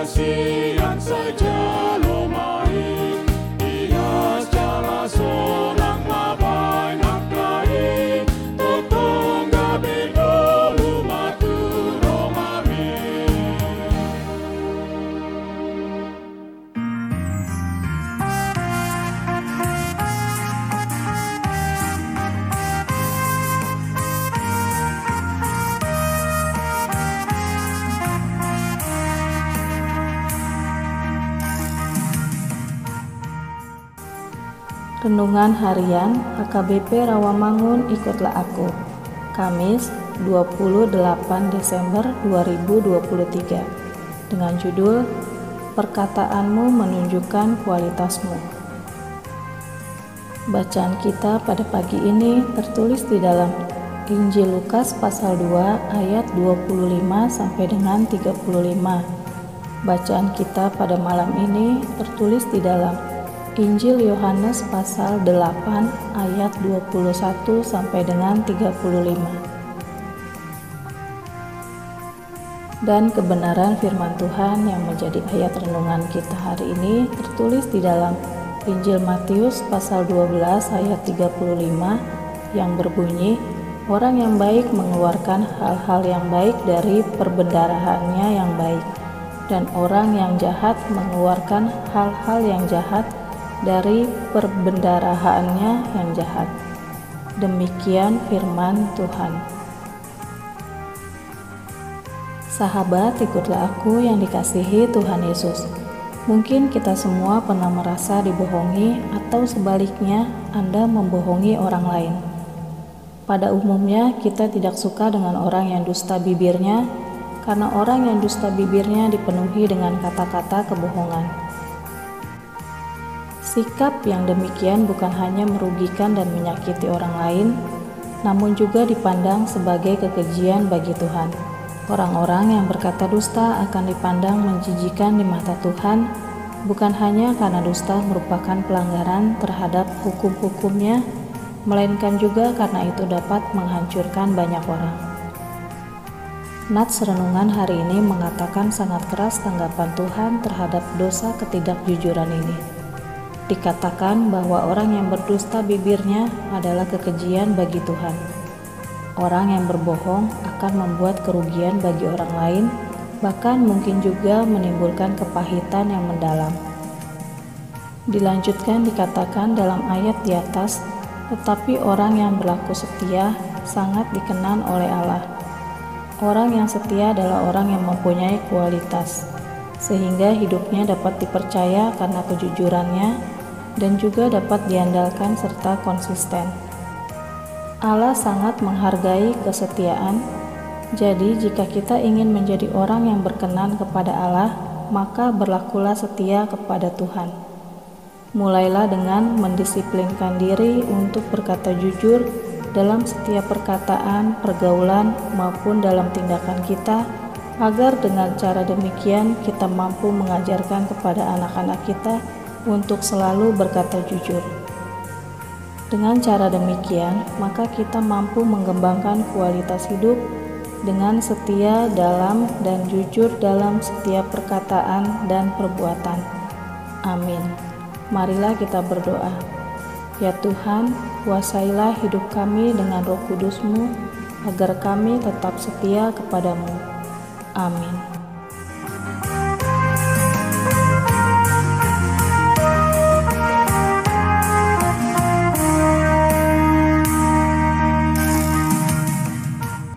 nascer. Renungan Harian HKBP Rawamangun Ikutlah Aku Kamis 28 Desember 2023 dengan judul Perkataanmu menunjukkan kualitasmu. Bacaan kita pada pagi ini tertulis di dalam Injil Lukas pasal 2 ayat 25 sampai dengan 35 Bacaan kita pada malam ini tertulis di dalam Injil Yohanes pasal 8 ayat 21 sampai dengan 35. Dan kebenaran firman Tuhan yang menjadi ayat renungan kita hari ini tertulis di dalam Injil Matius pasal 12 ayat 35 yang berbunyi Orang yang baik mengeluarkan hal-hal yang baik dari perbendarahannya yang baik dan orang yang jahat mengeluarkan hal-hal yang jahat dari perbendarahannya yang jahat. Demikian firman Tuhan. Sahabat, ikutlah aku yang dikasihi Tuhan Yesus. Mungkin kita semua pernah merasa dibohongi, atau sebaliknya, Anda membohongi orang lain. Pada umumnya, kita tidak suka dengan orang yang dusta bibirnya, karena orang yang dusta bibirnya dipenuhi dengan kata-kata kebohongan. Sikap yang demikian bukan hanya merugikan dan menyakiti orang lain, namun juga dipandang sebagai kekejian bagi Tuhan. Orang-orang yang berkata dusta akan dipandang menjijikan di mata Tuhan, bukan hanya karena dusta merupakan pelanggaran terhadap hukum-hukumnya, melainkan juga karena itu dapat menghancurkan banyak orang. Nats renungan hari ini mengatakan sangat keras tanggapan Tuhan terhadap dosa ketidakjujuran ini. Dikatakan bahwa orang yang berdusta bibirnya adalah kekejian bagi Tuhan. Orang yang berbohong akan membuat kerugian bagi orang lain, bahkan mungkin juga menimbulkan kepahitan yang mendalam. Dilanjutkan dikatakan dalam ayat di atas, tetapi orang yang berlaku setia sangat dikenan oleh Allah. Orang yang setia adalah orang yang mempunyai kualitas, sehingga hidupnya dapat dipercaya karena kejujurannya dan juga dapat diandalkan serta konsisten. Allah sangat menghargai kesetiaan. Jadi, jika kita ingin menjadi orang yang berkenan kepada Allah, maka berlakulah setia kepada Tuhan. Mulailah dengan mendisiplinkan diri untuk berkata jujur dalam setiap perkataan, pergaulan, maupun dalam tindakan kita, agar dengan cara demikian kita mampu mengajarkan kepada anak-anak kita untuk selalu berkata jujur. Dengan cara demikian, maka kita mampu mengembangkan kualitas hidup dengan setia dalam dan jujur dalam setiap perkataan dan perbuatan. Amin. Marilah kita berdoa. Ya Tuhan, kuasailah hidup kami dengan roh kudusmu, agar kami tetap setia kepadamu. Amin.